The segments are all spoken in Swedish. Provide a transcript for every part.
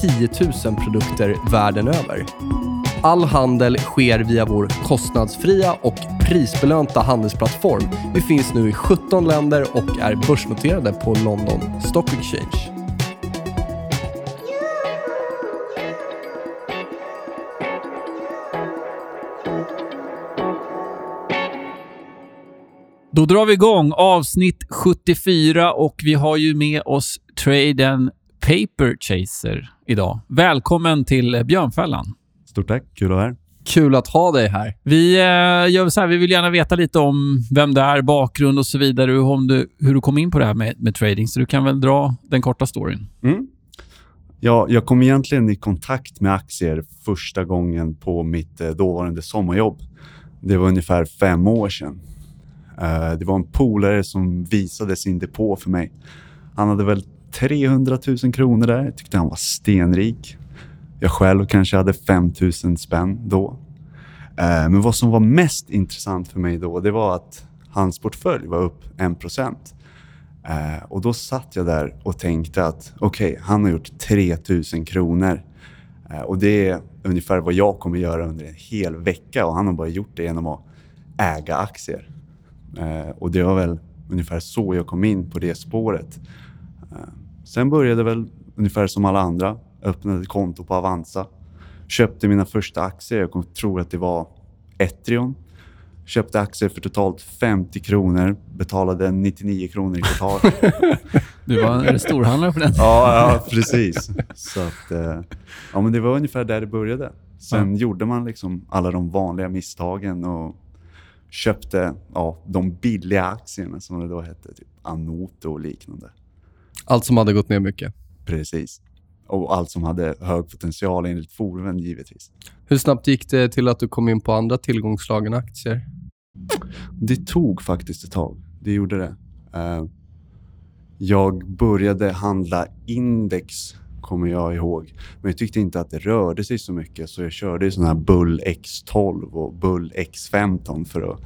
10 000 produkter världen över. All handel sker via vår kostnadsfria och prisbelönta handelsplattform. Vi finns nu i 17 länder och är börsnoterade på London Stock Exchange. Då drar vi igång avsnitt 74 och vi har ju med oss traden Paper Chaser idag. Välkommen till Björnfällan. Stort tack. Kul att vara här. Kul att ha dig här. Vi eh, gör så här, vi vill gärna veta lite om vem du är, bakgrund och så vidare, hur, du, hur du kom in på det här med, med trading. Så du kan väl dra den korta storyn. Mm. Ja, jag kom egentligen i kontakt med aktier första gången på mitt eh, dåvarande sommarjobb. Det var ungefär fem år sedan. Eh, det var en polare som visade sin depå för mig. Han hade väl 300 000 kronor där. Jag tyckte han var stenrik. Jag själv kanske hade 5 000 spänn då. Eh, men vad som var mest intressant för mig då, det var att hans portfölj var upp 1 procent. Eh, och då satt jag där och tänkte att okej, okay, han har gjort 3 000 kronor. Eh, och det är ungefär vad jag kommer göra under en hel vecka och han har bara gjort det genom att äga aktier. Och det var väl ungefär så jag kom in på det spåret. Eh, sen började väl ungefär som alla andra. Öppnade ett konto på Avanza. Köpte mina första aktier. Jag tror att det var Etrion. Köpte aktier för totalt 50 kronor. Betalade 99 kronor i kvartal. du var en storhandlare på den ja, ja, precis. Så att, eh, ja, men det var ungefär där det började. Sen ja. gjorde man liksom alla de vanliga misstagen och köpte ja, de billiga aktierna som det då hette. Typ Anoto och liknande. Allt som hade gått ner mycket? Precis. Och allt som hade hög potential enligt forumen givetvis. Hur snabbt gick det till att du kom in på andra tillgångsslag än aktier? Det tog faktiskt ett tag. Det gjorde det. Uh, jag började handla index kommer jag ihåg. Men jag tyckte inte att det rörde sig så mycket så jag körde såna här Bull X12 och Bull X15 för att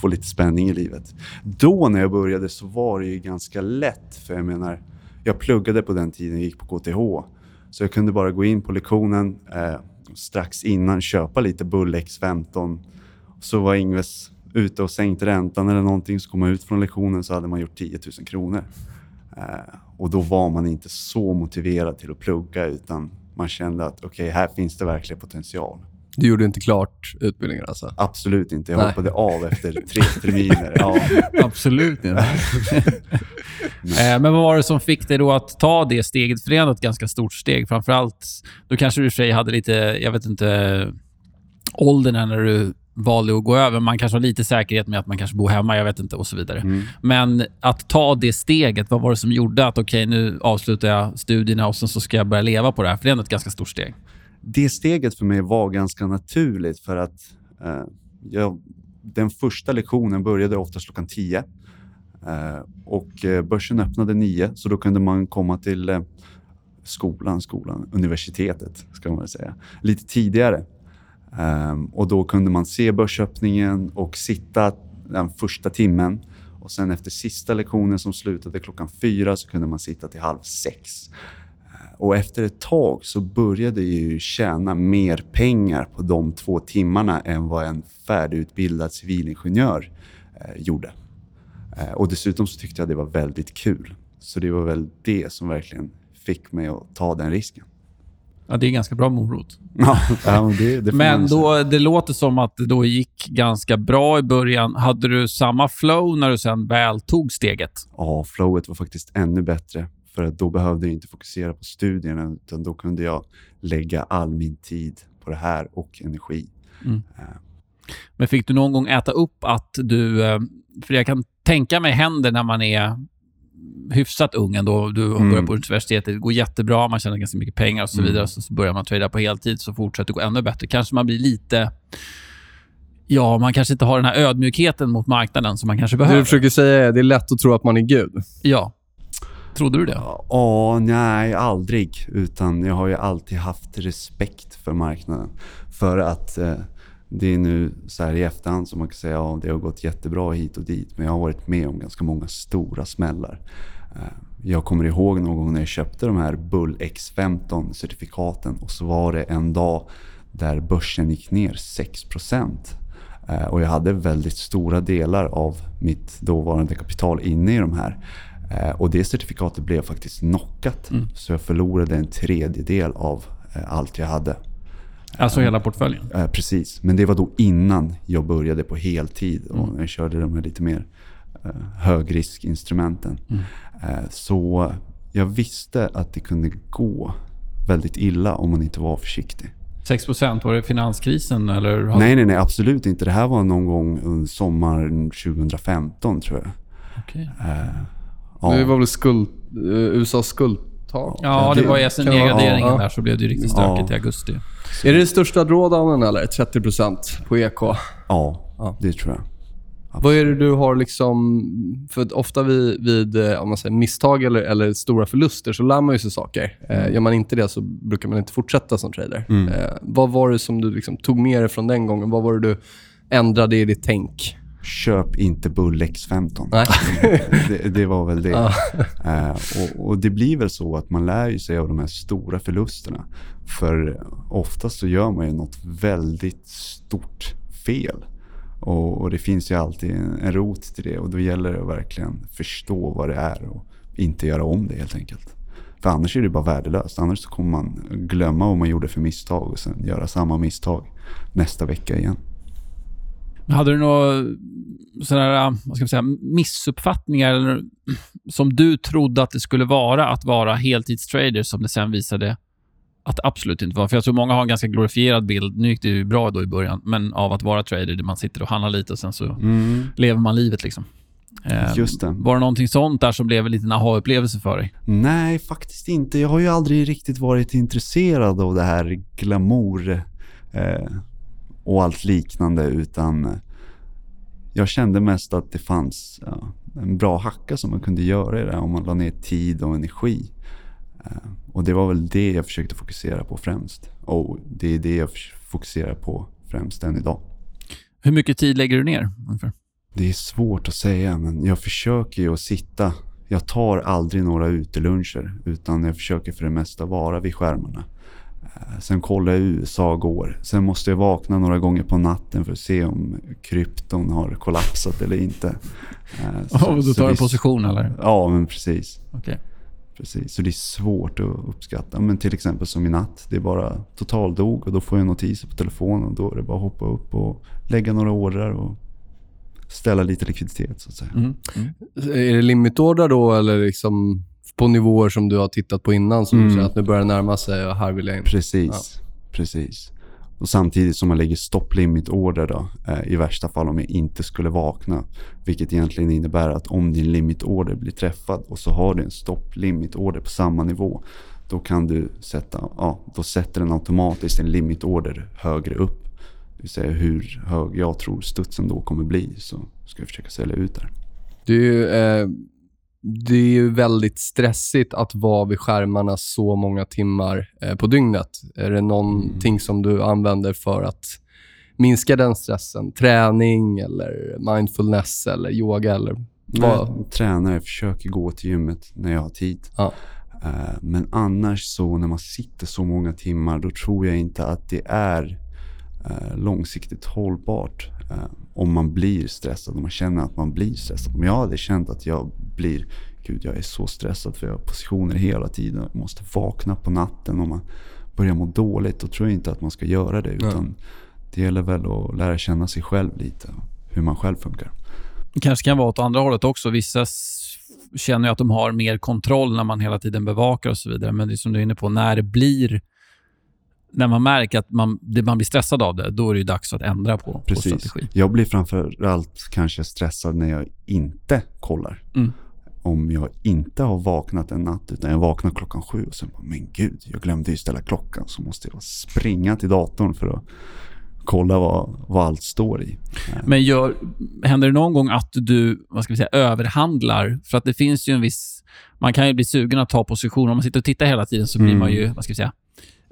få lite spänning i livet. Då när jag började så var det ju ganska lätt för jag menar, jag pluggade på den tiden, jag gick på KTH. Så jag kunde bara gå in på lektionen eh, strax innan köpa lite Bull X15. Så var Ingves ute och sänkte räntan eller någonting så kom man ut från lektionen så hade man gjort 10 000 kronor. Eh, och då var man inte så motiverad till att plugga utan man kände att okej, okay, här finns det verkligen potential. Du gjorde inte klart utbildningen alltså? Absolut inte. Jag Nej. hoppade av efter tre terminer. Ja. Absolut inte. Eh, men vad var det som fick dig då att ta det steget? För det är ändå ett ganska stort steg. Framförallt, då kanske du i sig hade lite, jag vet inte, åldern när du valde att gå över. Man kanske har lite säkerhet med att man kanske bor hemma, jag vet inte och så vidare. Mm. Men att ta det steget, vad var det som gjorde att okej, okay, nu avslutar jag studierna och sen så ska jag börja leva på det här? För det är ändå ett ganska stort steg. Det steget för mig var ganska naturligt för att eh, jag, den första lektionen började oftast klockan 10 eh, och eh, börsen öppnade 9 så då kunde man komma till eh, skolan, skolan, universitetet ska man säga, lite tidigare. Ehm, och då kunde man se börsöppningen och sitta den första timmen. Och sen efter sista lektionen som slutade klockan fyra så kunde man sitta till halv sex. Och efter ett tag så började jag ju tjäna mer pengar på de två timmarna än vad en färdigutbildad civilingenjör uh, gjorde. Uh, och dessutom så tyckte jag det var väldigt kul. Så det var väl det som verkligen fick mig att ta den risken. Ja, det är ganska bra morot. Ja, det, det Men då, det låter som att det då gick ganska bra i början. Hade du samma flow när du sen väl tog steget? Ja, flowet var faktiskt ännu bättre. För att då behövde jag inte fokusera på studierna, utan då kunde jag lägga all min tid på det här och energi. Mm. Eh. Men fick du någon gång äta upp att du... Eh, för jag kan tänka mig händer när man är hyfsat ung ändå. Du Mm. börjar på universitetet, det går jättebra, man tjänar ganska mycket pengar och så Mm. vidare. Så, så börjar man trada på heltid, så fortsätter det gå ännu bättre. Kanske man blir lite... Ja, man kanske inte har den här ödmjukheten mot marknaden som man kanske Det behöver. du försöker säga är det är lätt att tro att man är gud. Ja. Trodde du det? Ja, nej, aldrig. Utan jag har ju alltid haft respekt för marknaden. För att eh, det är nu så här i efterhand som man kan säga ja, det har gått jättebra hit och dit. Men jag har varit med om ganska många stora smällar. Eh, jag kommer ihåg någon gång när jag köpte de här Bull X15-certifikaten och så var det en dag där börsen gick ner 6 Eh, Och jag hade väldigt stora delar av mitt dåvarande kapital inne i de här. Eh, Och det certifikatet blev faktiskt knockat. Så jag förlorade en tredjedel av eh, allt jag hade. Alltså hela portföljen? Eh, precis, men det var då innan jag började på heltid och jag körde de här lite mer eh, högriskinstrumenten. Eh, så jag visste att det kunde gå väldigt illa om man inte var försiktig. 6% var det finanskrisen eller? Nej, nej, nej, absolut inte. Det här var någon gång under sommaren 2015 tror jag. Okej. Ja. Det var väl skuld, eh, USAs skuldtak? Ja, det det var ju nedgraderingen ja. där så blev det ju riktigt Ja. stökigt i augusti. Är det det största drawdownen eller? 30% på EK? Ja, Ja. det tror jag. Vad är det du har liksom... För ofta vid, vid eh, om man säger misstag eller, eller stora förluster så lär man ju sig saker. Eh, gör man inte det så brukar man inte fortsätta som trader. Eh, vad var det som du liksom tog med dig från den gången? Vad var det du ändrade i ditt tänk? Köp inte Bull X15. Nej. det, det var väl det. Ja. Eh, och, och det blir väl så att man lär sig av de här stora förlusterna. För oftast så gör man ju något väldigt stort fel. Och, och det finns ju alltid en, en rot till det och då gäller det att verkligen förstå vad det är och inte göra om det helt enkelt. För annars är det bara värdelöst. Annars så kommer man glömma vad man gjorde för misstag och sen göra samma misstag nästa vecka igen. Men Hade du några sådana vad ska man säga, missuppfattningar eller, som du trodde att det skulle vara att vara heltidstrader som det sen visade att det absolut inte var? För jag tror många har en ganska glorifierad bild, nu gick det ju bra då i början, men av att vara trader där man sitter och handlar lite och sen så lever man livet liksom. Eh, Just det. Var det någonting sånt där som blev en liten aha-upplevelse för dig? Nej, faktiskt inte. Jag har ju aldrig riktigt varit intresserad av det här glamour eh, och allt liknande utan eh, jag kände mest att det fanns ja, en bra hacka som man kunde göra i det om man la ner tid och energi. Eh, och det var väl det jag försökte fokusera på främst. Och det är det jag fokuserar på främst än idag. Hur mycket tid lägger du ner? ungefär? Det är svårt att säga, men jag försöker ju att sitta. Jag tar aldrig några uteluncher, utan jag försöker för det mesta vara vid skärmarna. Eh, Sen kollar jag USA går. Sen måste jag vakna några gånger på natten för att se om krypton har kollapsat eller inte. Eh, så- då så tar du är- position eller? Ja, men precis. Okej. precis. Så det är svårt att uppskatta. Men till exempel som i natt, det är bara totaldog och då får jag notiser på telefonen och då är det bara att hoppa upp och lägga några ordrar och ställa lite likviditet så att säga. Mm. Mm. Är det limitordrar då eller liksom på nivåer som du har tittat på innan som Mm. du säger att nu börjar det närma sig och här vill jag in? Precis, precis. Och samtidigt som man lägger stopp-limit-order då, eh, i värsta fall om jag inte skulle vakna. Vilket egentligen innebär att om din limit-order blir träffad och så har du en stopp-limit-order på samma nivå. Då kan du sätta, ja, då sätter den automatiskt en limit-order högre upp. Det vill säga hur hög jag tror studsen då kommer bli så ska jag försöka sälja ut där. Ju, eh, det är ju väldigt stressigt att vara vid skärmarna så många timmar eh, på dygnet. Är det någonting som du använder för att minska den stressen? Träning eller mindfulness eller yoga eller vad? Jag tränar, jag försöker gå till gymmet när jag har tid. Ja. Eh, Men annars så när man sitter så många timmar då tror jag inte att det är eh, långsiktigt hållbart. eh, Om man blir stressad, om man känner att man blir stressad. Om jag hade känt att jag blir, gud jag är så stressad för jag har positioner hela tiden. Jag måste vakna på natten om man börjar må dåligt. Då tror jag inte att man ska göra det. Utan det gäller väl att lära känna sig själv lite. Hur man själv funkar. Det kanske kan vara åt andra hållet också. Vissa känner att de har mer kontroll när man hela tiden bevakar och så vidare. Men det är som du är inne på, när det blir... När man märker att man, man blir stressad av det, då är det ju dags att ändra på, på Precis. strategi. Jag blir framförallt kanske stressad när jag inte kollar. Mm. Om jag inte har vaknat en natt utan jag vaknar klockan sju och sen bara, men gud, jag glömde ju ställa klockan så måste jag springa till datorn för att kolla vad, vad allt står i. Men gör, händer det någon gång att du vad ska vi säga, överhandlar? För att det finns ju en viss... Man kan ju bli sugen att ta position. Om man sitter och tittar hela tiden så blir Mm. man ju... Vad ska vi säga?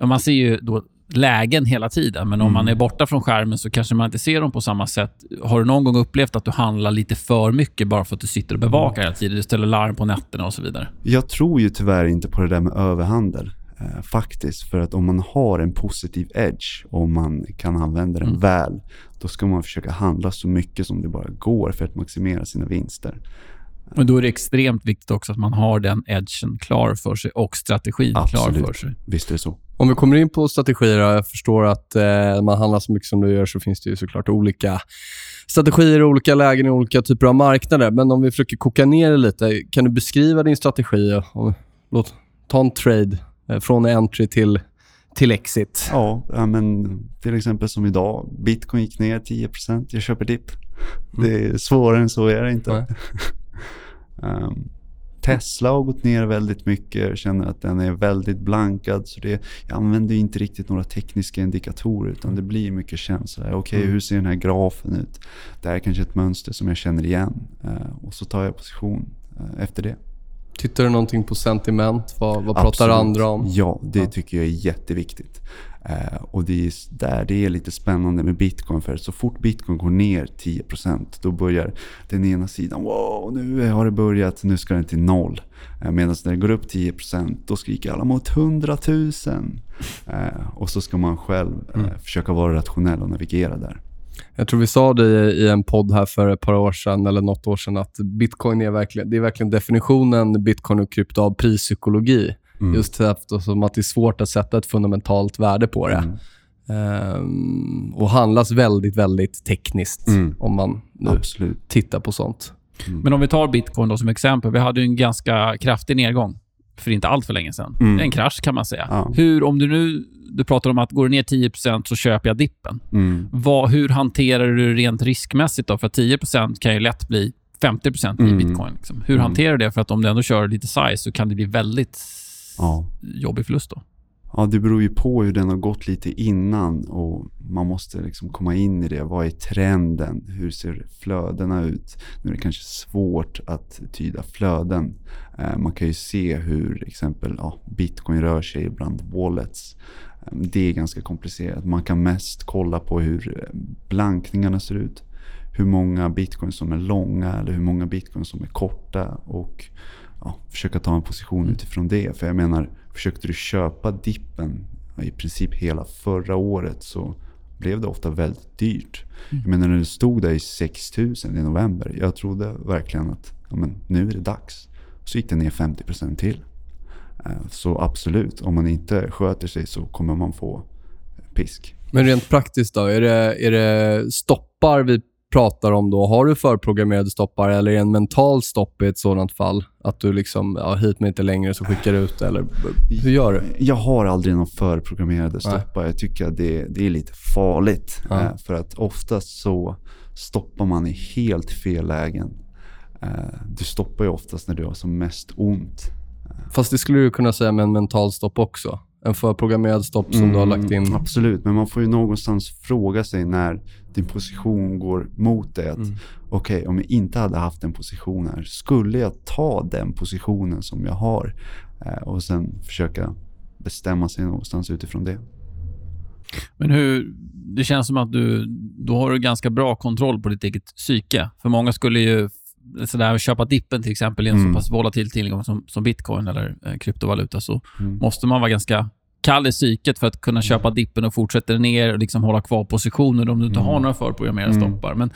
Man ser ju då lägen hela tiden, men om man är borta från skärmen så kanske man inte ser dem på samma sätt. Har du någon gång upplevt att du handlar lite för mycket bara för att du sitter och bevakar hela tiden? Du ställer larm på nätterna och så vidare. Jag tror ju tyvärr inte på det där med överhandel. Eh, faktiskt, för att om man har en positiv edge och man kan använda den Mm. väl, då ska man försöka handla så mycket som det bara går för att maximera sina vinster. Men då är det extremt viktigt också att man har den edgen klar för sig och strategin klar Absolut. för sig. Visst är det så. Om vi kommer in på strategier, jag förstår att eh, man handlar så mycket som du gör så finns det ju såklart olika strategier i olika lägen i olika typer av marknader. Men om vi försöker koka ner det lite, kan du beskriva din strategi? Om, låt, ta en trade eh, från entry till, till exit. Ja, ja, men till exempel som idag. Bitcoin gick ner 10%. Jag köper dipp. Det är svårare än så är det inte. Nej. Tesla har gått ner väldigt mycket. Jag känner att den är väldigt blankad. Så det, jag använder inte riktigt några tekniska indikatorer utan det blir mycket känsla. Okej, Mm. hur ser den här grafen ut? Det här är kanske ett mönster som jag känner igen. Eh, och så tar jag position eh, efter det. Tittar du någonting på sentiment? Vad, vad pratar Absolut. andra om? Ja, det Ja. tycker jag är jätteviktigt. Eh, och det är där det är lite spännande med bitcoin. För så fort bitcoin går ner 10% då börjar den ena sidan wow, nu har det börjat, nu ska den till noll. Eh, Medan när det går upp 10% då skriker alla mot 100 000. Eh, och så ska man själv Mm. försöka vara rationell och navigera där. Jag tror vi sa det i i en podd här för ett par år sedan, eller något år sedan, att bitcoin är verkligen, det är verkligen definitionen bitcoin och krypto av prispsykologi. Mm. Just eftersom att det är svårt att sätta ett fundamentalt värde på det. Mm. Ehm, och handlas väldigt, väldigt tekniskt Mm. om man nu Absolut. tittar på sånt. Men om vi tar bitcoin då som exempel. Vi hade ju en ganska kraftig nedgång för inte allt för länge sedan. Mm. En krasch kan man säga. Ja. Hur, om du nu du pratar om att går det ner 10% så köper jag dippen. Mm. Vad, hur hanterar du rent riskmässigt då? För att 10% kan ju lätt bli 50% i Mm. bitcoin. Liksom. Hur Mm. hanterar du det? För att om du ändå kör lite size så kan det bli väldigt Ja. jobbig förlust då. Ja, det beror ju på hur den har gått lite innan och man måste liksom komma in i det. Vad är trenden? Hur ser flödena ut? Nu är det kanske svårt att tyda flöden. Eh, Man kan ju se hur exempel ja, bitcoin rör sig bland wallets. Eh, Det är ganska komplicerat. Man kan mest kolla på hur eh, blankningarna ser ut. Hur många bitcoin som är långa eller hur många bitcoin som är korta. Och ja, försöka ta en position utifrån det. För jag menar, försökte du köpa dippen i princip hela förra året så blev det ofta väldigt dyrt. Jag menar när det stod där i 6000 i november. Jag trodde verkligen att ja, men, nu är det dags. Så gick det ner 50% till. Eh, Så absolut, om man inte sköter sig så kommer man få pisk. Men rent praktiskt då? Är det, är det stoppar vi pratar om då? Har du förprogrammerade stoppar eller är det en mental stopp i ett sådant fall? Att du liksom, ja, hit men inte längre så skickar du ut det, eller hur gör du? Jag har aldrig någon förprogrammerade stoppar. Jag tycker att det, det är lite farligt. Ja. Eh, För att oftast så stoppar man i helt fel lägen. Eh, Du stoppar ju oftast när du har som mest ont. Fast det skulle du kunna säga med en mental stopp också. En förprogrammerad stopp som du har lagt in. Mm, Absolut, men man får ju någonstans fråga sig när din position går mot dig. Mm. Okej, om jag inte hade haft en position här, skulle jag ta den positionen som jag har? Eh, Och sen försöka bestämma sig någonstans utifrån det. Men hur... Det känns som att du... Då har du ganska bra kontroll på ditt eget psyke. För många skulle ju... Sådär, köpa dippen till exempel i en Mm. så pass volatil tillgång som, som bitcoin eller eh, kryptovaluta så Mm. måste man vara ganska kall i psyket för att kunna köpa dippen och fortsätta ner och liksom hålla kvar positioner om du inte Mm. har några förprogrammerade Mm. stoppar. Men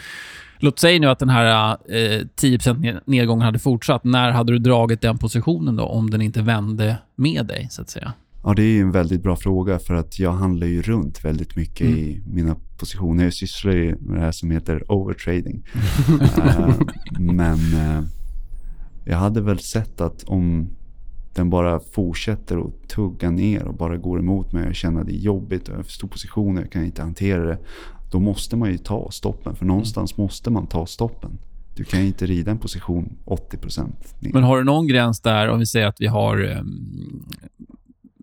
låt säga nu att den här eh, 10% ner- nedgången hade fortsatt. När hade du dragit den positionen då om den inte vände med dig, så att säga? Ja, det är en väldigt bra fråga för att jag handlar ju runt väldigt mycket Mm. i mina positioner. Jag sysslar ju med det här som heter overtrading. Eh, men eh, jag hade väl sett att om den bara fortsätter att tugga ner och bara går emot mig och jag känner att det är jobbigt och jag har för stor position och jag kan inte hantera det. Då måste man ju ta stoppen för någonstans måste man ta stoppen. du kan inte rida en position 80 % ner. Men har du någon gräns där, om vi säger att vi har ehm,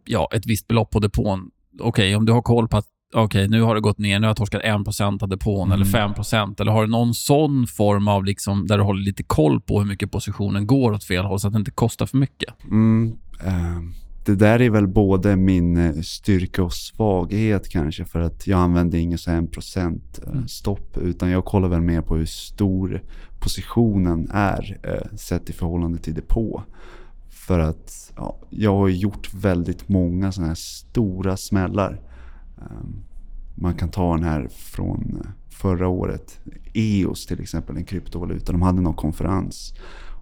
ja, ett visst belopp på depån. Okej, okay, om du har koll på att okay, nu har det gått ner, nu har jag torskat 1 av depån mm. eller 5% eller har du någon sån form av liksom, där du håller lite koll på hur mycket positionen går åt fel håll så att det inte kostar för mycket? Mm, uh, det där är väl både min eh, styrka och svaghet kanske för att jag använder ingen så 1 eh, mm. stopp utan jag kollar väl mer på hur stor positionen är uh, sett i förhållande till depå. För att ja, jag har gjort väldigt många sådana här stora smällar. Ehm, man kan ta den här från eh, förra året. EOS till exempel, en kryptovaluta. De hade någon konferens.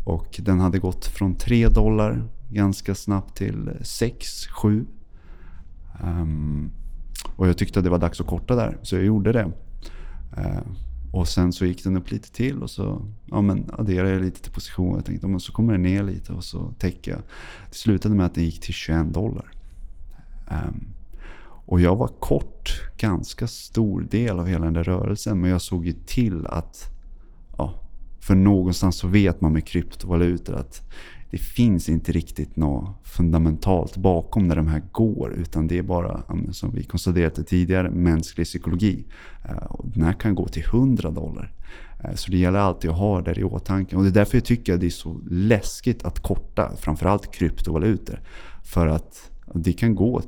Och den hade gått från 3 dollar ganska snabbt till 6, 7. Um, och jag tyckte att det var dags att korta där, så jag gjorde det. Uh, och sen så gick den upp lite till och så ja, men adderade jag lite till positionen. Jag tänkte så kommer den ner lite och så täcker jag. Det slutade med att den gick till 21 dollar. Um, och jag var kort ganska stor del av hela den där rörelsen. Men jag såg ju till att, ja, för någonstans så vet man med kryptovalutor att det finns inte riktigt något fundamentalt bakom när de här går. Utan det är bara, som vi konstaterade tidigare, mänsklig psykologi. Eh, och den här kan gå till 100 dollar. Eh, så det gäller alltid att ha det i åtanke. Och det är därför jag tycker att det är så läskigt att korta, framförallt kryptovalutor. För att det kan gå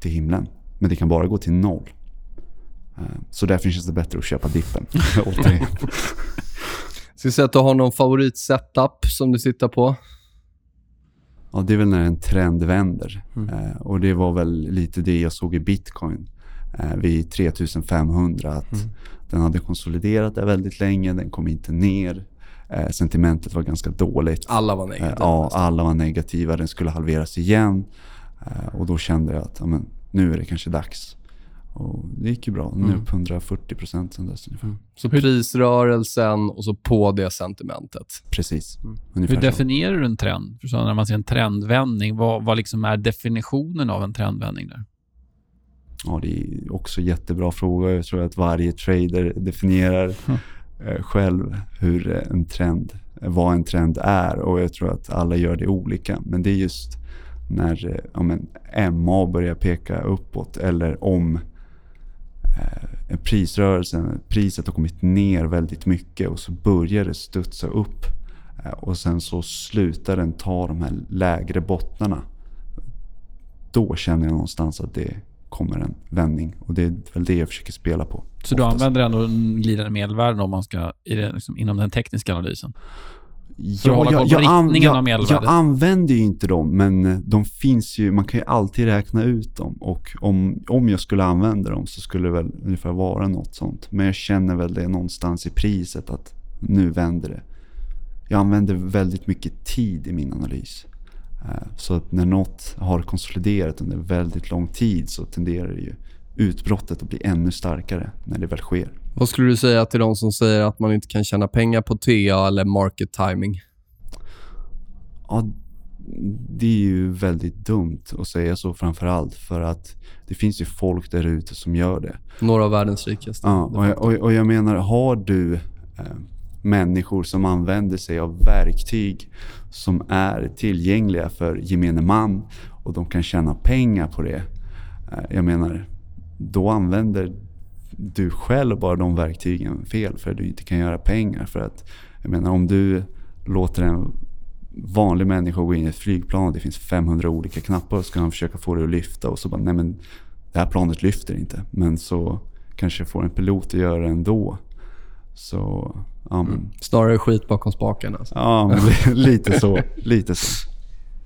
till himlen, men det kan bara gå till noll. Eh, så därför känns det bättre att köpa dippen. Ska säga att du har någon favoritsetup som du sitter på? Ja, det är väl när en trend vänder. Mm. Eh, och det var väl lite det jag såg i bitcoin eh, vid 3500. Att mm. Den hade konsoliderat där väldigt länge, den kom inte ner. Eh, sentimentet var ganska dåligt. Alla var negativa? ja, alla var negativa. Den skulle halveras igen. Eh, och då kände jag att ja, men, nu är det kanske dags. Och det gick ju bra. Nu mm. upp 140 procent sen dess ungefär. Mm. Så prisrörelsen och så på det sentimentet. Precis. Mm. Hur definierar du en trend? Så när man ser en trendvändning, vad, vad liksom är definitionen av en trendvändning där? Ja, det är också en jättebra fråga. Jag tror att varje trader definierar mm. själv hur en trend, vad en trend är och jag tror att alla gör det olika. Men det är just när eh, ja, men, MA börjar peka uppåt eller om eh, prisrörelsen, priset har kommit ner väldigt mycket och så börjar det studsa upp. Eh, och sen så slutar den ta de här lägre bottnarna. Då känner jag någonstans att det kommer en vändning. Och det är väl det jag försöker spela på. Så du använder ändå glidande medelvärden om man ska, i det, liksom, inom den tekniska analysen? Ja, jag, jag, an, jag, jag, använder ju inte dem, men de finns ju, man kan ju alltid räkna ut dem. Och om, om jag skulle använda dem så skulle det väl ungefär vara något sånt. Men jag känner väl det någonstans i priset att nu vänder det. Jag använder väldigt mycket tid i min analys. Eh, så att när något har konsoliderat under väldigt lång tid så tenderar det ju utbrottet att bli ännu starkare när det väl sker. Vad skulle du säga till de som säger att man inte kan tjäna pengar på TA eller market timing? Ja, det är ju väldigt dumt att säga så framför allt för att det finns ju folk där ute som gör det. Några av världens rikaste. Ja, och jag, och, och jag menar, har du eh, människor som använder sig av verktyg som är tillgängliga för gemene man och de kan tjäna pengar på det. Eh, jag menar, då använder du själv bara de verktygen fel för att du inte kan göra pengar. För att, jag menar om du låter en vanlig människa gå in i ett flygplan och det finns 500 olika knappar och ska han försöka få det att lyfta och så bara, nej men det här planet lyfter inte. Men så kanske får en pilot att göra det ändå. Så, men. Mm. Snarare skit bakom spaken alltså. Ja, lite så. Lite så.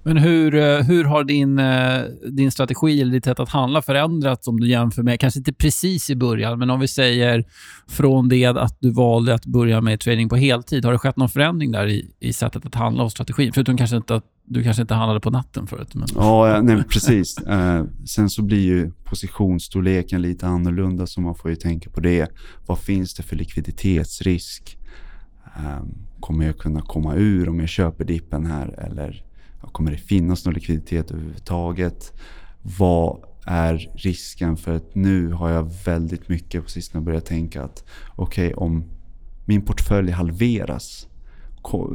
Men hur, eh, hur har din, eh, din strategi eller ditt sätt att handla förändrats om du jämför med, kanske inte precis i början, men om vi säger från det att du valde att börja med trading på heltid. Har det skett någon förändring där i, i sättet att handla och strategin? Förutom kanske inte att du kanske inte handlade på natten förut. Men... Ja, nej, precis. Eh, sen så blir ju positionsstorleken lite annorlunda, så man får ju tänka på det. Vad finns det för likviditetsrisk? Ehm, kommer jag kunna komma ur om jag köper dippen här? Eller Kommer det finnas någon likviditet överhuvudtaget? Vad är risken? För att nu har jag väldigt mycket på sistone börjat tänka att okej, okay, om min portfölj halveras,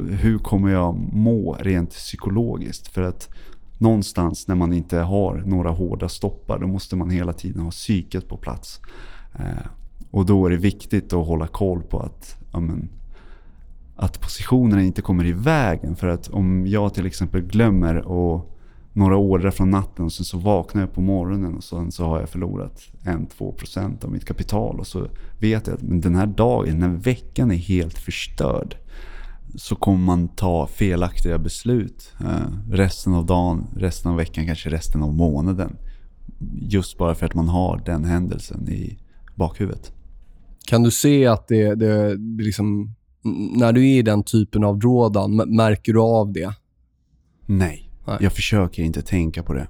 hur kommer jag må rent psykologiskt? För att någonstans när man inte har några hårda stoppar, då måste man hela tiden ha psyket på plats. Eh, och då är det viktigt att hålla koll på att, ja, men, att positionerna inte kommer i vägen. För att om jag till exempel glömmer och några ordrar från natten och sen så vaknar jag på morgonen och sen så har jag förlorat 1-2% av mitt kapital. Och så vet jag att den här dagen, den här veckan är helt förstörd så kommer man ta felaktiga beslut eh, resten av dagen, resten av veckan, kanske resten av månaden. Just bara för att man har den händelsen i bakhuvudet. Kan du se att det, det, det liksom, när du är i den typen av drawdown, märker du av det? Nej, Nej. jag försöker inte tänka på det.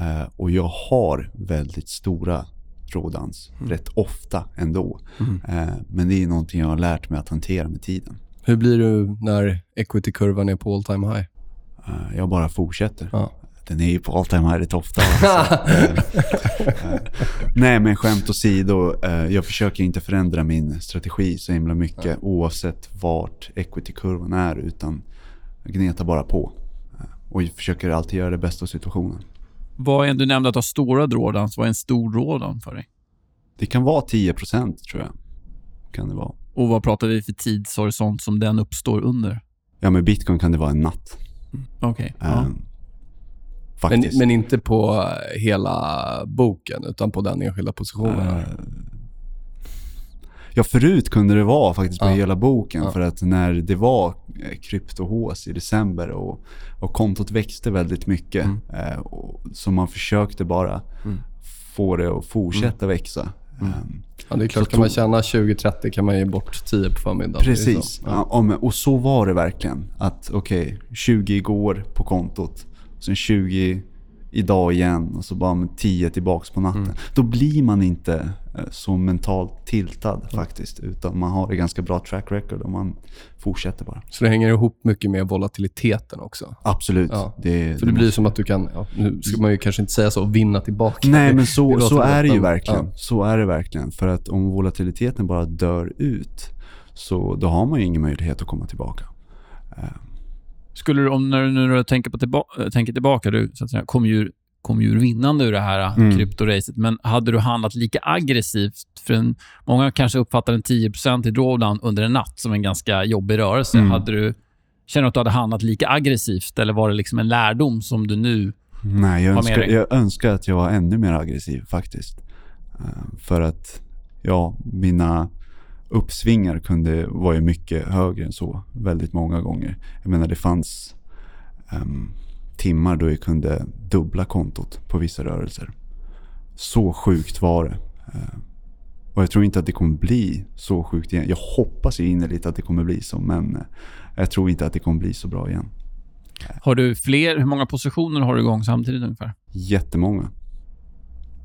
Uh, och jag har väldigt stora drawdowns mm. rätt ofta ändå. Mm. Uh, men det är någonting jag har lärt mig att hantera med tiden. Hur blir du när equity-kurvan är på all time high? Uh, jag bara fortsätter. Den är ju på all time high rätt ofta. Alltså. Nej, men skämt åsido. Jag försöker inte förändra min strategi så himla mycket ja. oavsett vart equity-kurvan är. Utan gneta bara på. Och försöker alltid göra det bästa av situationen. Vad är, du nämnde att har stora drawdowns. Vad är en stor drawdown för dig? Det kan vara 10% tror jag. Kan det vara. Och vad pratar vi för tidshorisont som den uppstår under? Ja, med bitcoin kan det vara en natt. Mm. Okej. Okay. Um, ehm, men, men, inte på hela boken, utan på den enskilda positionen? Uh, ja, förut kunde det vara faktiskt på ja. hela boken. Ja. För att när det var eh, kryptohås i december och, och kontot växte väldigt mycket. Mm. Eh, och, så man försökte bara mm. få det att fortsätta mm. växa. Mm. Um, ja, det är klart. kan man tjäna 20-30 kan man ge bort 10 på förmiddagen. Precis. Ja. Ja, och så var det verkligen. Att okej, okay, 20 igår på kontot. Sen 20 idag igen och så bara med 10 tillbaks på natten. Mm. Då blir man inte eh, så mentalt tiltad mm. faktiskt. Utan man har ett ganska bra track record och man fortsätter bara. Så det hänger ihop mycket med volatiliteten också? Absolut. Ja. Det, För det, det blir som att du kan, ja, nu ska man ju kanske inte säga så, vinna tillbaka. Nej, men så, så är det ju verkligen. Ja. Så är det verkligen. För att om volatiliteten bara dör ut, så då har man ju ingen möjlighet att komma tillbaka. Eh, skulle du, om när du, när du tänker, på tillba eh, tänker tillbaka, du så att säga, kom, ju, kom ju vinnande ur det här eh, mm. kryptoracet, men hade du handlat lika aggressivt? För en, många kanske uppfattar en 10% i drawdown under en natt som en ganska jobbig rörelse. Mm. Hade du, känner du att du hade handlat lika aggressivt eller var det liksom en lärdom som du nu Nej, jag önskar, jag önskar att jag var ännu mer aggressiv faktiskt. Uh, för att, ja, mina uppsvingar kunde vara ju mycket högre än så väldigt många gånger. Jag menar det fanns um, timmar då jag kunde dubbla kontot på vissa rörelser. Så sjukt var det. Uh, och jag tror inte att det kommer bli så sjukt igen. Jag hoppas ju innerligt att det kommer bli så, men uh, jag tror inte att det kommer bli så bra igen. Har du fler? Hur många positioner har du igång samtidigt ungefär? Jättemånga.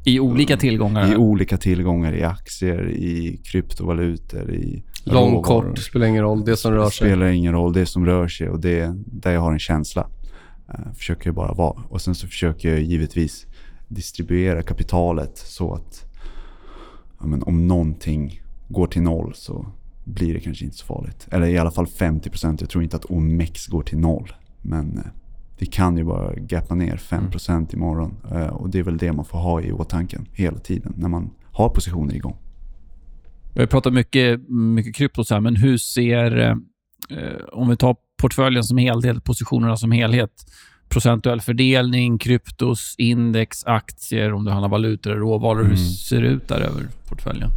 I olika tillgångar? I olika tillgångar. I aktier, i kryptovalutor, i Lång, kort, spelar ingen roll. Det som rör sig. Spelar ingen roll. Det som rör sig och det där jag har en känsla. Uh, försöker jag bara vara. Och sen så försöker jag givetvis distribuera kapitalet så att ja, men om någonting går till noll så blir det kanske inte så farligt. Eller i alla fall 50%. Jag tror inte att OMX går till noll. Men det kan ju bara gappa ner 5% mm. imorgon. Uh, och det är väl det man får ha i åtanke hela tiden när man har positioner igång. Vi har pratat mycket, mycket krypto, så här, men hur ser... Eh, om vi tar portföljen som helhet, positionerna som helhet. Procentuell fördelning, kryptos, index, aktier, om du handlar valutor eller råvaror. Mm. Hur ser det ut där över portföljen?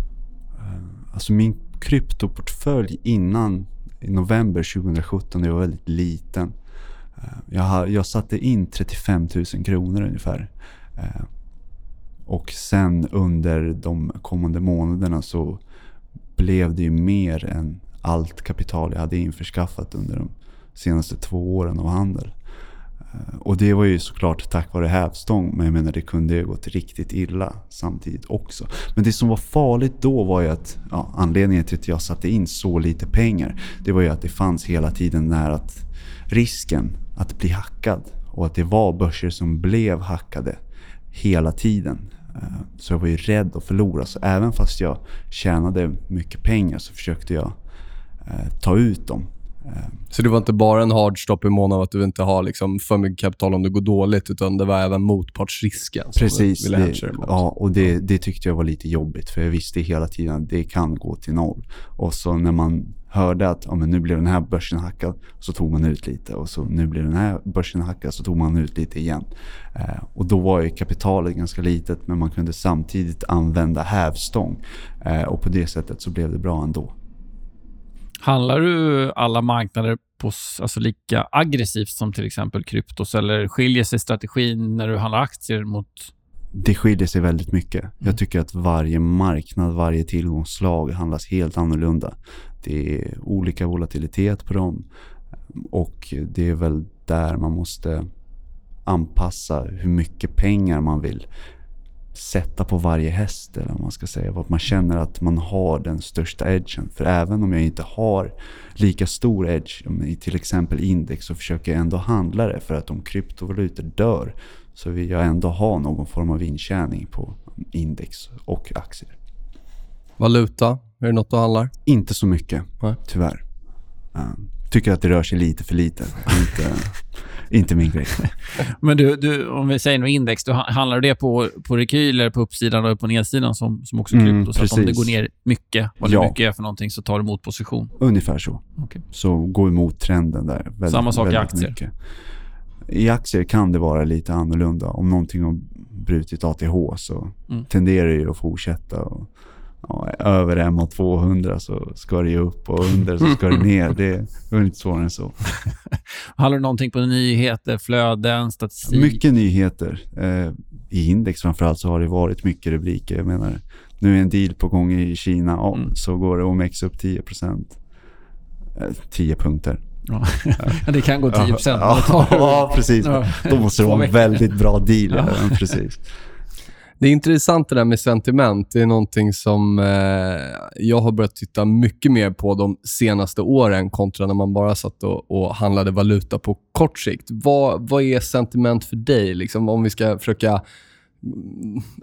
Eh, alltså min kryptoportfölj innan i november 2017, det var väldigt liten. Eh, jag, jag satte in 35 000 kronor ungefär. Eh, och sen under de kommande månaderna så blev det ju mer än allt kapital jag hade införskaffat under de senaste två åren av handel. Eh, och det var ju såklart tack vare hävstång, men jag menar det kunde ju gått riktigt illa samtidigt också. Men det som var farligt då var ju att, ja, anledningen till att jag satte in så lite pengar, det var ju att det fanns hela tiden den här att risken att bli hackad och att det var börser som blev hackade hela tiden. Eh, så jag var ju rädd att förlora. Så även fast jag tjänade mycket pengar så försökte jag eh, ta ut dem. Eh, så det var inte bara en hard stop i mån av att du inte har liksom för mycket kapital om det går dåligt, utan det var även motpartsrisken Precis. Det, ja, och det, det, tyckte jag var lite jobbigt, för jag visste hela tiden att det kan gå till noll. Och så när man hörde att ja, men nu blev den här börsen hackad, så tog man ut lite. Och så nu blev den här börsen hackad, så tog man ut lite igen. Eh, och då var ju kapitalet ganska litet, men man kunde samtidigt använda hävstång. Eh, och på det sättet så blev det bra ändå. Handlar du alla marknader på, alltså lika aggressivt som till exempel kryptos eller skiljer sig strategin när du handlar aktier mot... Det skiljer sig väldigt mycket. Mm. Jag tycker att varje marknad, varje tillgångsslag handlas helt annorlunda. Det är olika volatilitet på dem och det är väl där man måste anpassa hur mycket pengar man vill sätta på varje häst eller vad man ska säga. Att man känner att man har den största edgen. För även om jag inte har lika stor edge i till exempel index så försöker jag ändå handla det för att om kryptovalutor dör så vill jag ändå ha någon form av intjäning på index och aktier. Valuta, är det något du handlar? Inte så mycket, Nej. tyvärr. Um, tycker att det rör sig lite för lite. inte, inte min grej. Men du, du, om vi säger nu index, du, handlar det på, på rekyler på uppsidan och på nedsidan som, som också krypto? Mm, så att om det går ner mycket, vad det ja. mycket är för någonting, så tar du emot position? Ungefär så. Okay. Så gå emot trenden där. Väldigt, Samma sak i aktier? Mycket. I aktier kan det vara lite annorlunda. Om någonting har brutit ATH så mm. tenderar det att fortsätta. Och, ja, över MA200 så ska det upp och under så ska det ner. Det är inte svårare än så. Handlar det någonting på nyheter, flöden, statistik? Mycket nyheter. Eh, I index framförallt så har det varit mycket rubriker. Jag menar, nu är en deal på gång i Kina. Ja, mm. Så går det OMX upp 10 procent. Eh, 10 punkter. Ja. det kan gå 10 procent. Ja, ja, precis. Då måste det vara en väldigt bra deal. Ja. precis. Det är intressant det där med sentiment. Det är någonting som eh, jag har börjat titta mycket mer på de senaste åren kontra när man bara satt och, och handlade valuta på kort sikt. Vad, vad är sentiment för dig? Liksom, om vi ska försöka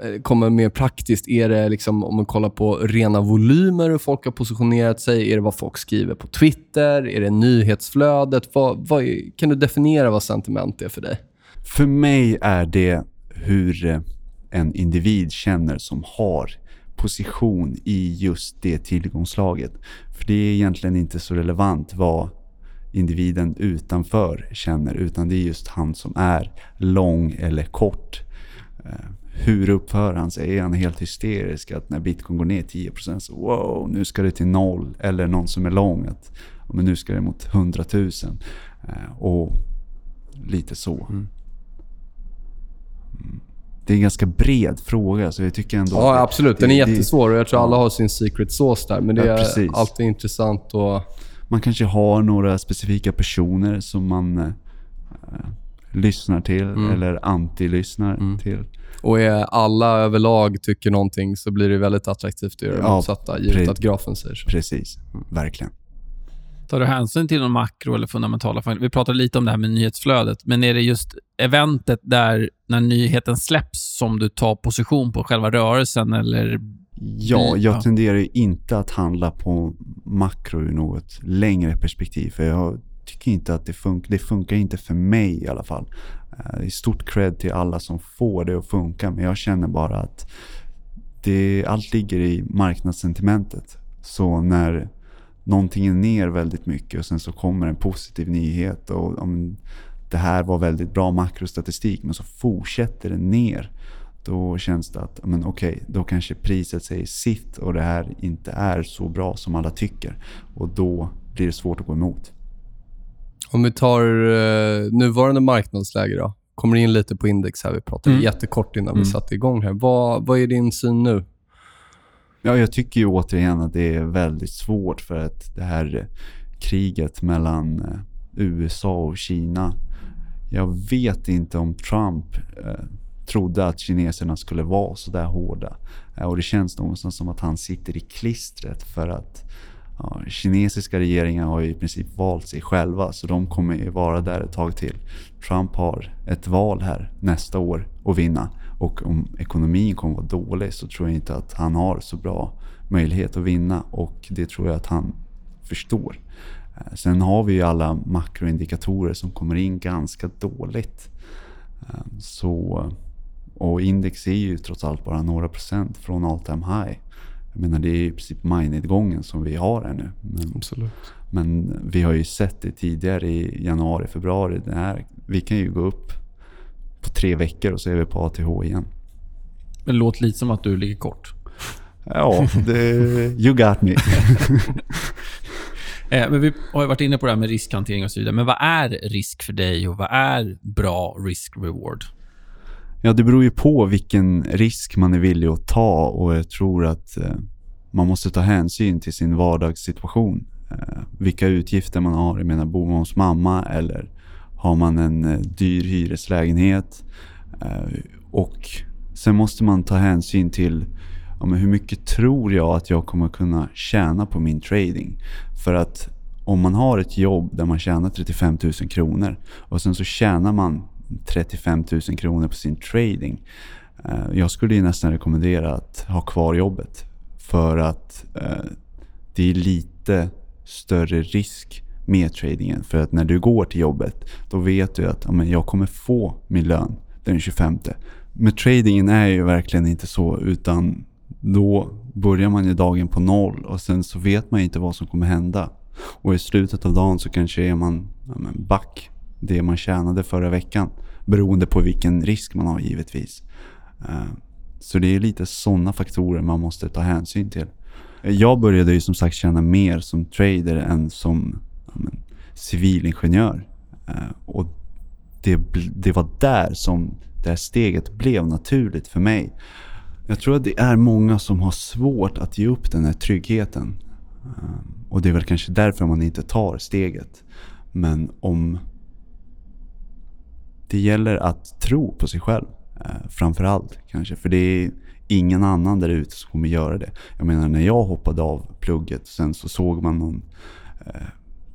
Eh, kommer mer praktiskt. Är det liksom, om man kollar på rena volymer, hur folk har positionerat sig? Är det vad folk skriver på Twitter? Är det nyhetsflödet? Vad, vad är, kan du definiera vad sentiment är för dig? För mig är det hur eh, en individ känner som har position i just det tillgångslaget. För det är egentligen inte så relevant vad individen utanför känner utan det är just han som är lång eller kort. Eh, hur uppför han sig? Är han helt hysterisk att när bitcoin går ner 10% så wow, nu ska det till noll. Eller någon som är lång att men nu ska det mot 100 000. Eh, och lite så. Mm det är en ganska bred fråga. Så jag tycker ändå ja, absolut. Den är jättesvår och jag tror alla har sin secret sauce där. Men det ja, är alltid intressant och... Man kanske har några specifika personer som man eh, lyssnar till mm. eller anti-lyssnar mm. till. Och är alla överlag tycker någonting så blir det väldigt attraktivt att göra det ja, motsatta, givet att grafen säger så. Precis, mm. verkligen. Tar du hänsyn till någon makro eller fundamentala faktorer? Vi pratade lite om det här med nyhetsflödet, men är det just eventet där när nyheten släpps som du tar position på själva rörelsen eller? Ja, jag tenderar inte att handla på makro i något längre perspektiv, för jag tycker inte att det funkar. Det funkar inte för mig i alla fall. Uh, det är stort cred till alla som får det att funka, men jag känner bara att det, allt ligger i marknadssentimentet. Så när någonting är ner väldigt mycket och sen så kommer en positiv nyhet och om det här var väldigt bra makrostatistik men så fortsätter det ner. Då känns det att, men okej, okay, då kanske priset säger sitt och det här inte är så bra som alla tycker. Och då blir det svårt att gå emot. Om vi tar eh, nuvarande marknadsläge då. Kommer in lite på index här. Vi pratade mm. jättekort innan mm. vi satte igång här. Vad, vad är din syn nu? Ja, jag tycker ju återigen att det är väldigt svårt för att det här kriget mellan eh, USA och Kina. Jag vet inte om Trump eh, trodde att kineserna skulle vara så där hårda. Eh, och det känns någonstans som att han sitter i klistret för att ja, kinesiska regeringar har ju i princip valt sig själva så de kommer ju vara där ett tag till. Trump har ett val här nästa år att vinna och om ekonomin kommer vara dålig så tror jag inte att han har så bra möjlighet att vinna och det tror jag att han förstår. Eh, sen har vi ju alla makroindikatorer som kommer in ganska dåligt. Eh, så, och index är ju trots allt bara några procent från all time high. Jag menar det är i princip majnedgången som vi har här nu. Men, Absolut. men vi har ju sett det tidigare i januari, februari. Det här, vi kan ju gå upp på tre veckor och så är vi på ATH igen. Det låter lite som att du ligger kort. Ja, det, you got me. Eh, men vi har ju varit inne på det här med riskhantering och så vidare. Men vad är risk för dig och vad är bra risk-reward? Ja, det beror ju på vilken risk man är villig att ta och jag tror att eh, man måste ta hänsyn till sin vardagssituation. Eh, vilka utgifter man har. Jag menar, bor man hos mamma eller har man en eh, dyr hyreslägenhet? Och sen måste man ta hänsyn till ja, men hur mycket tror jag att jag kommer kunna tjäna på min trading? För att om man har ett jobb där man tjänar 35 000 kronor och sen så tjänar man 35 000 kronor på sin trading. Eh, jag skulle ju nästan rekommendera att ha kvar jobbet. För att eh, det är lite större risk med tradingen. För att när du går till jobbet, då vet du att amen, jag kommer få min lön den 25. Men tradingen är ju verkligen inte så, utan då börjar man ju dagen på noll och sen så vet man inte vad som kommer hända. Och i slutet av dagen så kanske är man ja, men back det man tjänade förra veckan. Beroende på vilken risk man har givetvis. Eh, så det är lite sådana faktorer man måste ta hänsyn till. Jag började ju som sagt tjäna mer som trader än som men, civilingenjör. Eh, och det, det var där som det här steget blev naturligt för mig. Jag tror att det är många som har svårt att ge upp den här tryggheten. Eh, och det är väl kanske därför man inte tar steget. Men om det gäller att tro på sig själv. Eh, framförallt kanske. För det är ingen annan där ute som kommer göra det. Jag menar när jag hoppade av plugget. Sen så såg man någon eh,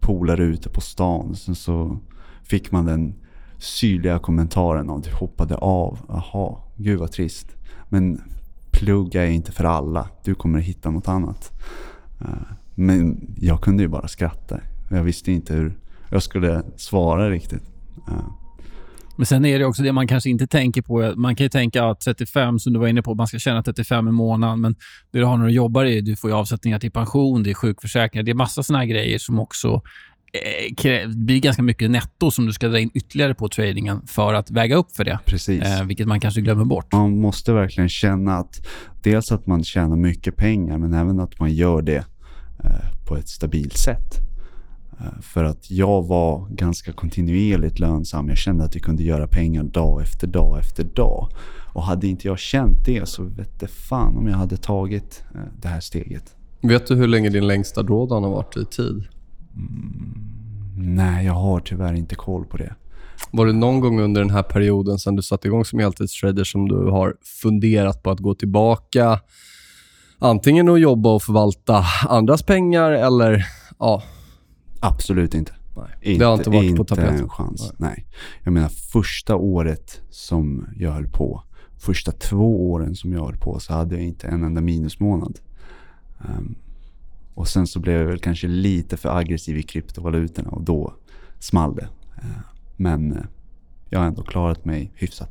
polare ute på stan. Sen så fick man den syrliga kommentaren om du hoppade av. Jaha, gud vad trist. Men plugga är inte för alla. Du kommer hitta något annat. Eh, men jag kunde ju bara skratta. Jag visste inte hur jag skulle svara riktigt. Eh, Eh, Men sen är det också det man kanske inte tänker på. Man kan ju tänka att 35, som du var inne på, man ska tjäna 35 i månaden, men det du har när du jobbar är du får ju avsättningar till pension, det är sjukförsäkringar, det är massa såna här grejer som också eh, det blir ganska mycket netto som du ska dra in ytterligare på tradingen för att väga upp för det. Precis. Eh, vilket man kanske glömmer bort. Man måste verkligen känna att dels att man tjänar mycket pengar men även att man gör det eh, på ett stabilt sätt. Eh, För att jag var ganska kontinuerligt lönsam. Jag kände att jag kunde göra pengar dag efter dag efter dag. Och hade inte jag känt det så vet det fan om jag hade tagit eh, det här steget. Vet du hur länge din längsta drawdown har varit i tid? Nej, jag har tyvärr inte koll på det. Var det någon gång under den här perioden sen du satte igång som heltidstrader som du har funderat på att gå tillbaka antingen att jobba och förvalta andras pengar eller ja, Absolut inte. nej. det har inte varit på tapeten. en chans. Nej. Jag menar första året som jag höll på, första två åren som jag höll på så hade jag inte en enda minusmånad. Ehm, och sen så blev jag väl kanske lite för aggressiv i kryptovalutorna och då small det. Ehm, men eh, jag har ändå klarat mig hyfsat.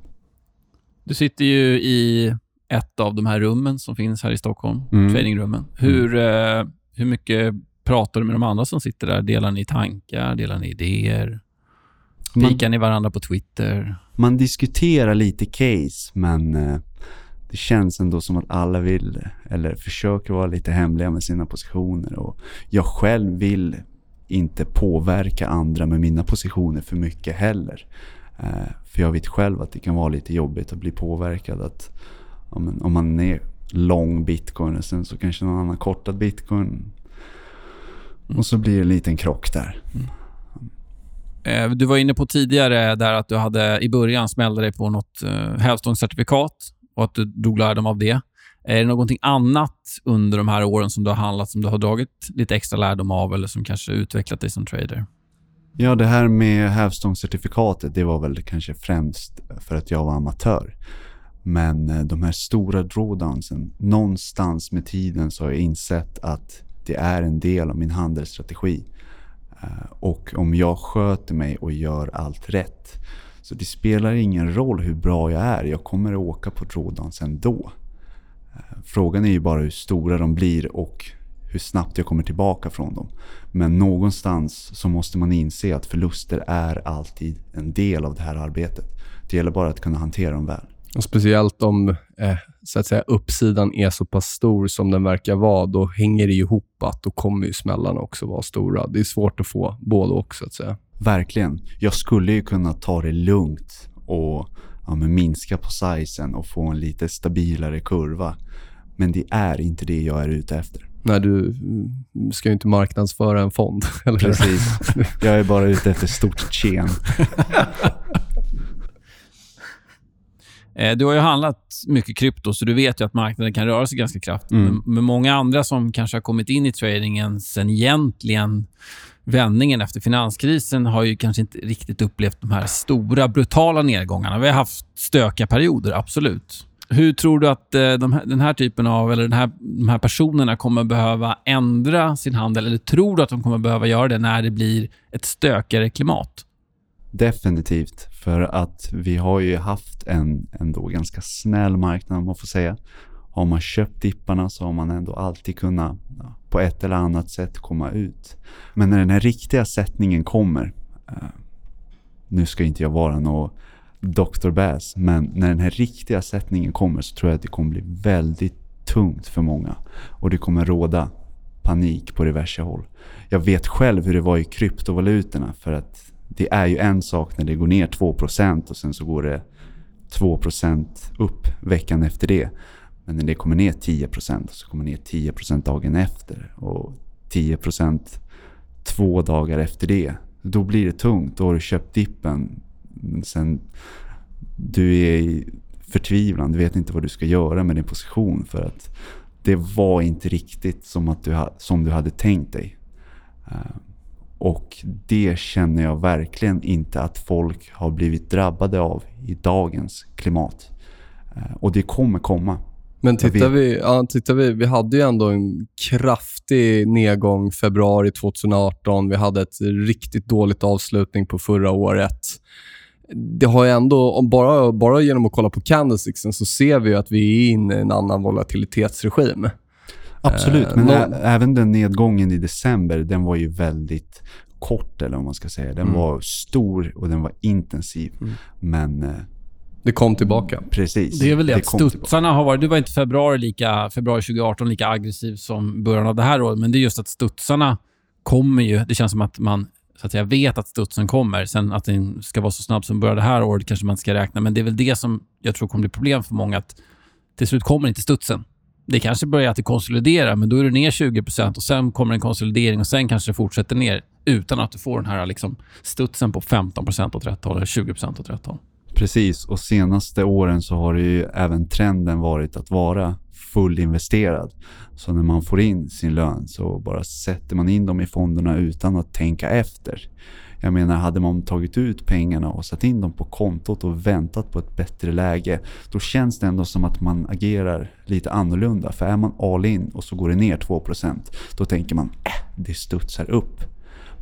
Du sitter ju i ett av de här rummen som finns här i Stockholm, Mm. tradingrummen. Hur, eh, hur mycket pratar du med de andra som sitter där? Delar ni tankar? Delar ni idéer? Pikar ni varandra på Twitter? man diskuterar lite case men eh, det känns ändå som att alla vill eller försöker vara lite hemliga med sina positioner och jag själv vill inte påverka andra med mina positioner för mycket heller. Eh, för jag vet själv att det kan vara lite jobbigt att bli påverkad att om man är lång bitcoin och sen så kanske någon annan kortat bitcoin och så blir det en liten krock där. Eh, Du var inne på tidigare där att du hade i början smällde dig på något eh, hävstångscertifikat och att du drog lärdom av det. Är det någonting annat under de här åren som du har handlat som du har dragit lite extra lärdom av eller som kanske utvecklat dig som trader? Ja, det här med hävstångscertifikatet, det var väl kanske främst för att jag var amatör. Men eh, de här stora drawdownsen, någonstans med tiden så har jag insett att det är en del av min handelsstrategi. Eh, och om jag sköter mig och gör allt rätt. Så det spelar ingen roll hur bra jag är. Jag kommer att åka på drawdowns ändå. Eh, frågan är ju bara hur stora de blir och hur snabbt jag kommer tillbaka från dem. Men någonstans så måste man inse att förluster är alltid en del av det här arbetet. Det gäller bara att kunna hantera dem väl. Och speciellt om eh, så att säga, uppsidan är så pass stor som den verkar vara, då hänger det ihop att då kommer ju smällarna också vara stora. Det är svårt att få både och, så att säga. Verkligen. Jag skulle ju kunna ta det lugnt och ja, minska på sizen och få en lite stabilare kurva. Men det är inte det jag är ute efter. Nej, du ska ju inte marknadsföra en fond. Eller? Precis. Jag är bara ute efter stort tjen. Eh, du har ju handlat mycket krypto, så du vet ju att marknaden kan röra sig ganska kraftigt. Mm. Men många andra som kanske har kommit in i tradingen sen egentligen vändningen efter finanskrisen har ju kanske inte riktigt upplevt de här stora, brutala nedgångarna. Vi har haft stökiga perioder, absolut. Hur tror du att eh, de här, den här typen av, eller den här, de här personerna kommer behöva ändra sin handel? Eller tror du att de kommer behöva göra det när det blir ett stökigare klimat? Definitivt, för att vi har ju haft en ändå ganska snäll marknad om man får säga. Har man köpt dipparna så har man ändå alltid kunnat ja, på ett eller annat sätt komma ut. Men när den här riktiga sättningen kommer, eh, nu ska inte jag vara någon Dr. Bass, men när den här riktiga sättningen kommer så tror jag att det kommer bli väldigt tungt för många. Och det kommer råda panik på diverse håll. Jag vet själv hur det var i kryptovalutorna för att det är ju en sak när det går ner 2% och sen så går det 2% upp veckan efter det. Men när det kommer ner 10% så kommer det ner 10% dagen efter och 10% två dagar efter det. Då blir det tungt. Då har du köpt dippen. Men sen du är i förtvivlan. Du vet inte vad du ska göra med din position för att det var inte riktigt som, att du, som du hade tänkt dig. Eh, och det känner jag verkligen inte att folk har blivit drabbade av i dagens klimat. Eh, och det kommer komma. Men tittar vi, ja, tittar vi, vi hade ju ändå en kraftig nedgång februari 2018. Vi hade ett riktigt dåligt avslutning på förra året. Det har ändå, bara, bara genom att kolla på candlesticksen så ser vi att vi är inne i en annan volatilitetsregim. Absolut, men uh, även den nedgången i december, den var ju väldigt kort eller vad man ska säga. Den mm. var stor och den var intensiv. Mm. Men... Uh, det kom tillbaka. Precis. Det är väl det, det att studsarna har varit... Du var inte februari, lika, februari 2018 lika aggressiv som början av det här året, men det är just att studsarna kommer ju... Det känns som att man så att säga, vet att studsen kommer. Sen att den ska vara så snabb som början det här året kanske man inte ska räkna, men det är väl det som jag tror kommer bli problem för många. att Till slut kommer inte studsen det kanske börjar att konsolidera, men då är du ner 20% och sen kommer en konsolidering och sen kanske det fortsätter ner utan att du får den här liksom studsen på 15 åt rätt håll eller 20 åt rätt håll. Precis, och senaste åren så har ju även trenden varit att vara fullinvesterad. Så när man får in sin lön så bara sätter man in dem i fonderna utan att tänka efter. Jag menar, hade man tagit ut pengarna och satt in dem på kontot och väntat på ett bättre läge, då känns det ändå som att man agerar lite annorlunda. För är man all in och så går det ner 2%, då tänker man äh, det studsar upp.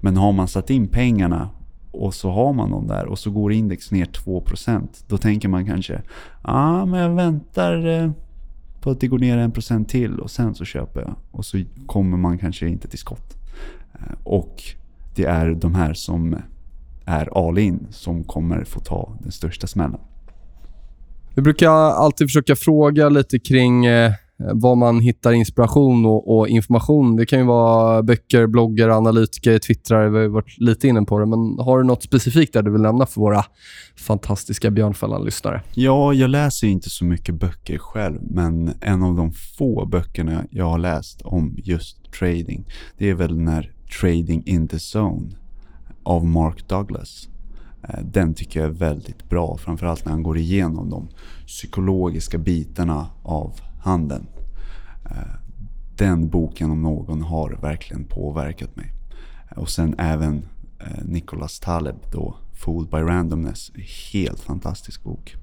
Men har man satt in pengarna och så har man dem där och så går index ner 2%, då tänker man kanske, ja ah, men jag väntar eh, på att det går ner 1% till och sen så köper jag. Och så kommer man kanske inte till skott. Eh, och det är de här som är all in som kommer få ta den största smällen. Vi brukar alltid försöka fråga lite kring eh, var man hittar inspiration och, och, information. Det kan ju vara böcker, bloggar, analytiker, twittrare. Vi har varit lite inne på det. Men har du något specifikt där du vill nämna för våra fantastiska Björnfällan-lyssnare? Ja, jag läser inte så mycket böcker själv, men en av de få böckerna jag har läst om just trading, det är väl när Trading in the Zone av Mark Douglas. Eh, den tycker jag är väldigt bra, framförallt när han går igenom de psykologiska bitarna av handeln. Eh, den boken om någon har verkligen påverkat mig. Och sen även eh, Nicholas Taleb då, Fooled by Randomness. Helt fantastisk bok.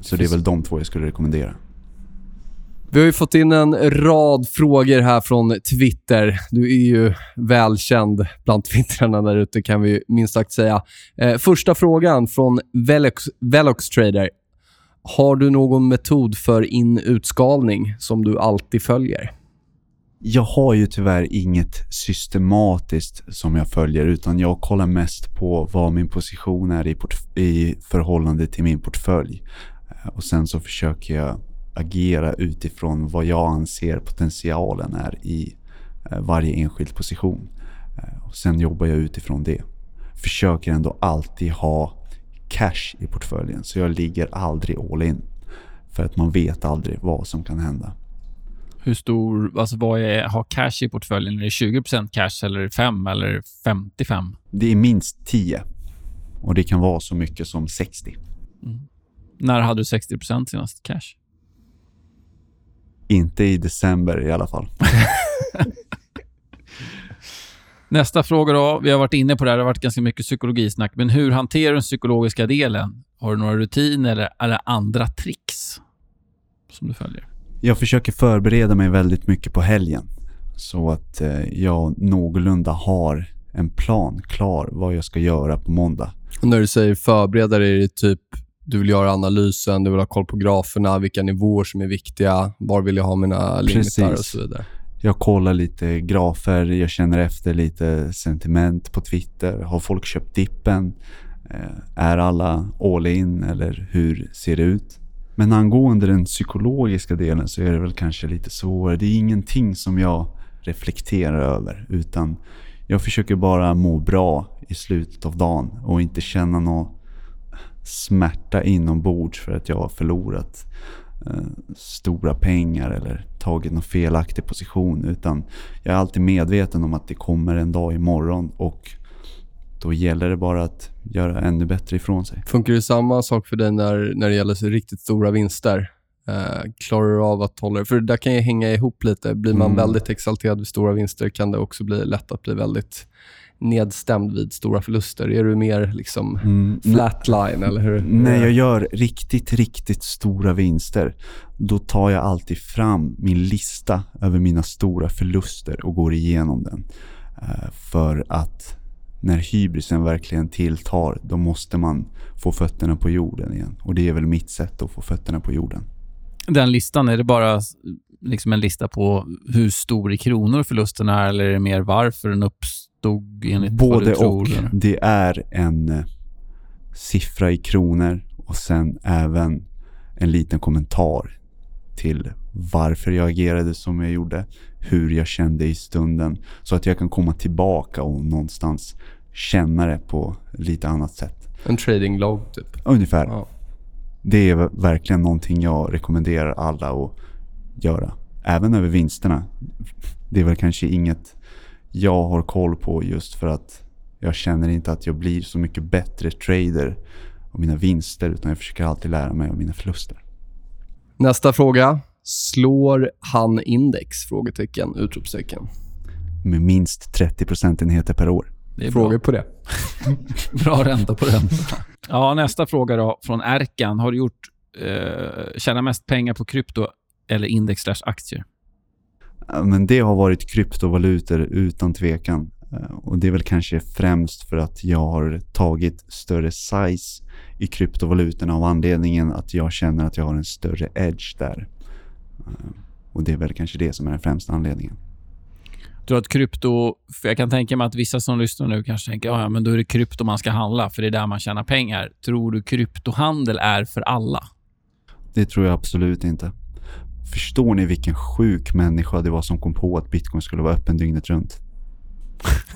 Så det är väl de två jag skulle rekommendera. Vi har ju fått in en rad frågor här från Twitter. Du är ju välkänd bland twittrarna där ute, kan vi minst sagt säga. Eh, första frågan från Velox, Velox Trader. Har du någon metod för in-utskalning som du alltid följer? Jag har ju tyvärr inget systematiskt som jag följer utan jag kollar mest på vad min position är i, i förhållande till min portfölj. Eh, och Sen så försöker jag agera utifrån vad jag anser potentialen är i eh, varje enskild position. Eh, och sen jobbar jag utifrån det. Försöker ändå alltid ha cash i portföljen så jag ligger aldrig all in. För att man vet aldrig vad som kan hända. Hur stor, alltså vad är, ha cash i portföljen? Är det 20% cash eller 5 eller 55? Det är minst 10 och det kan vara så mycket som 60. Mm. När hade du 60% senast cash? Inte i december i alla fall. Nästa fråga då. Vi har varit inne på det här. Det har varit ganska mycket psykologisnack. Men hur hanterar du den psykologiska delen? Har du några rutiner eller, eller andra tricks som du följer? Jag försöker förbereda mig väldigt mycket på helgen. Så att eh, jag någorlunda har en plan klar vad jag ska göra på måndag. Och när du säger förbereda dig, är det typ du vill göra analysen, du vill ha koll på graferna, vilka nivåer som är viktiga, var vill jag ha mina limitar och så vidare. Jag kollar lite grafer, jag känner efter lite sentiment på Twitter. Har folk köpt dippen? Eh, är alla all in eller hur ser det ut? Men angående den psykologiska delen så är det väl kanske lite svårare. Det är ingenting som jag reflekterar över utan jag försöker bara må bra i slutet av dagen och inte känna något smärta inombords för att jag har förlorat eh, stora pengar eller tagit någon felaktig position. Utan jag är alltid medveten om att det kommer en dag imorgon och då gäller det bara att göra ännu bättre ifrån sig. Funkar det samma sak för dig när, när det gäller riktigt stora vinster? Eh, klarar du av att hålla det? För det där kan ju hänga ihop lite. Blir man mm. väldigt exalterad vid stora vinster kan det också bli lätt att bli väldigt nedstämd vid stora förluster? Är du mer liksom mm. flatline eller hur? När jag gör riktigt, riktigt stora vinster, då tar jag alltid fram min lista över mina stora förluster och går igenom den. Uh, för att när hybrisen verkligen tilltar, då måste man få fötterna på jorden igen. Och det är väl mitt sätt att få fötterna på jorden. Den listan, är det bara liksom en lista på hur stor i kronor förlusten är eller är det mer varför den uppstår? Stod enligt Både vad du och. Tror, det är en eh, siffra i kronor och sen även en liten kommentar till varför jag agerade som jag gjorde, hur jag kände i stunden så att jag kan komma tillbaka och någonstans känna det på lite annat sätt. En trading log typ? Ungefär. Ja. Det är verkligen någonting jag rekommenderar alla att göra. Även över vinsterna. Det är väl kanske inget jag har koll på just för att jag känner inte att jag blir så mycket bättre trader av mina vinster utan jag försöker alltid lära mig av mina förluster. Nästa fråga. Slår han index? Frågetecken, utropstecken. Med minst 30 procentenheter per år. Det är Frågor bra. på det. bra ränta på den. Ja, nästa fråga då från Erkan. Har du gjort eh, tjäna mest pengar på krypto eller index aktier? Men det har varit kryptovalutor utan tvekan. Eh, och det är väl kanske främst för att jag har tagit större size i kryptovalutorna av anledningen att jag känner att jag har en större edge där. Eh, och det är väl kanske det som är den främsta anledningen. Jag tror att krypto... För jag kan tänka mig att vissa som lyssnar nu kanske tänker ja, men då är det krypto man ska handla, för det är där man tjänar pengar. Tror du kryptohandel är för alla? Det tror jag absolut inte. Förstår ni vilken sjuk människa det var som kom på att bitcoin skulle vara öppen dygnet runt?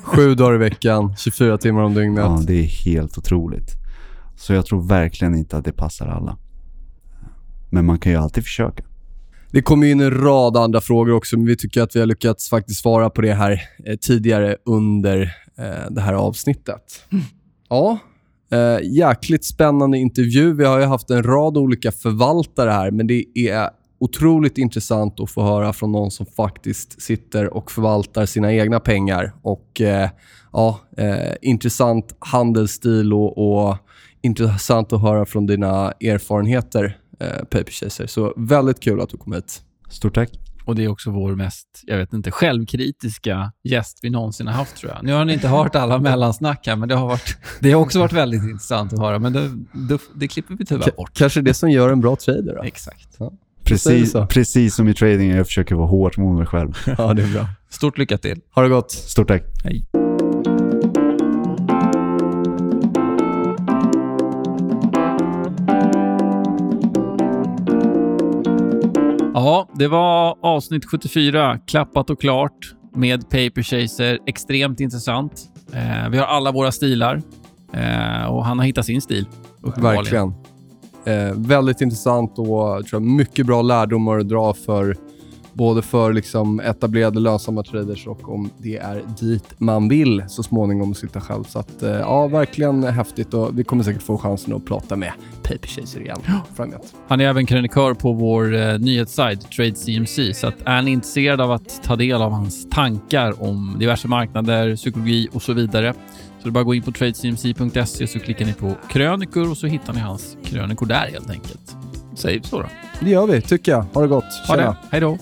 Sju dagar i veckan, 24 timmar om dygnet. Ja, det är helt otroligt. Så jag tror verkligen inte att det passar alla. Men man kan ju alltid försöka. Det kommer in en rad andra frågor också, men vi tycker att vi har lyckats faktiskt svara på det här eh, tidigare under eh, det här avsnittet. Ja, eh, jäkligt spännande intervju. Vi har ju haft en rad olika förvaltare här, men det är otroligt intressant att få höra från någon som faktiskt sitter och förvaltar sina egna pengar. Och eh, ja, eh, Intressant handelsstil och, och, intressant att höra från dina erfarenheter, eh, Paper Chaser. Så väldigt kul att du kom hit. Stort tack. Och det är också vår mest, jag vet inte, självkritiska gäst vi någonsin har haft tror jag. Nu har ni inte hört alla mellansnack här, men det har, varit, det har också varit väldigt intressant att höra. Men det, det, det klipper vi tyvärr bort. Kanske det som gör en bra trader då? Exakt. Ja. Precis, precis som i trading, jag försöker vara hårt mot mig själv. ja, det är bra. Stort lycka till. Ha det gott. Stort tack. Hej. Ja, det var avsnitt 74, klappat och klart med Paper Chaser. Extremt intressant. Eh, vi har alla våra stilar eh, och han har hittat sin stil. Verkligen. Eh, väldigt intressant och tror jag, mycket bra lärdomar att dra för både för liksom etablerade lönsamma traders och om det är dit man vill så småningom sitta själv. Så att, eh, ja, verkligen häftigt och vi kommer säkert få chansen att prata med Paper Chaser igen framgent. Han är även krönikör på vår eh, nyhetssajt Trade CMC, så att är ni intresserade av att ta del av hans tankar om diverse marknader, psykologi och så vidare, är bara att gå in på tradecmc.se så klickar ni på krönikor och så hittar ni hans krönikor där helt enkelt. Vi så då? Det gör vi, tycker jag. Ha det gott. Ha Tjena. det. Hej då.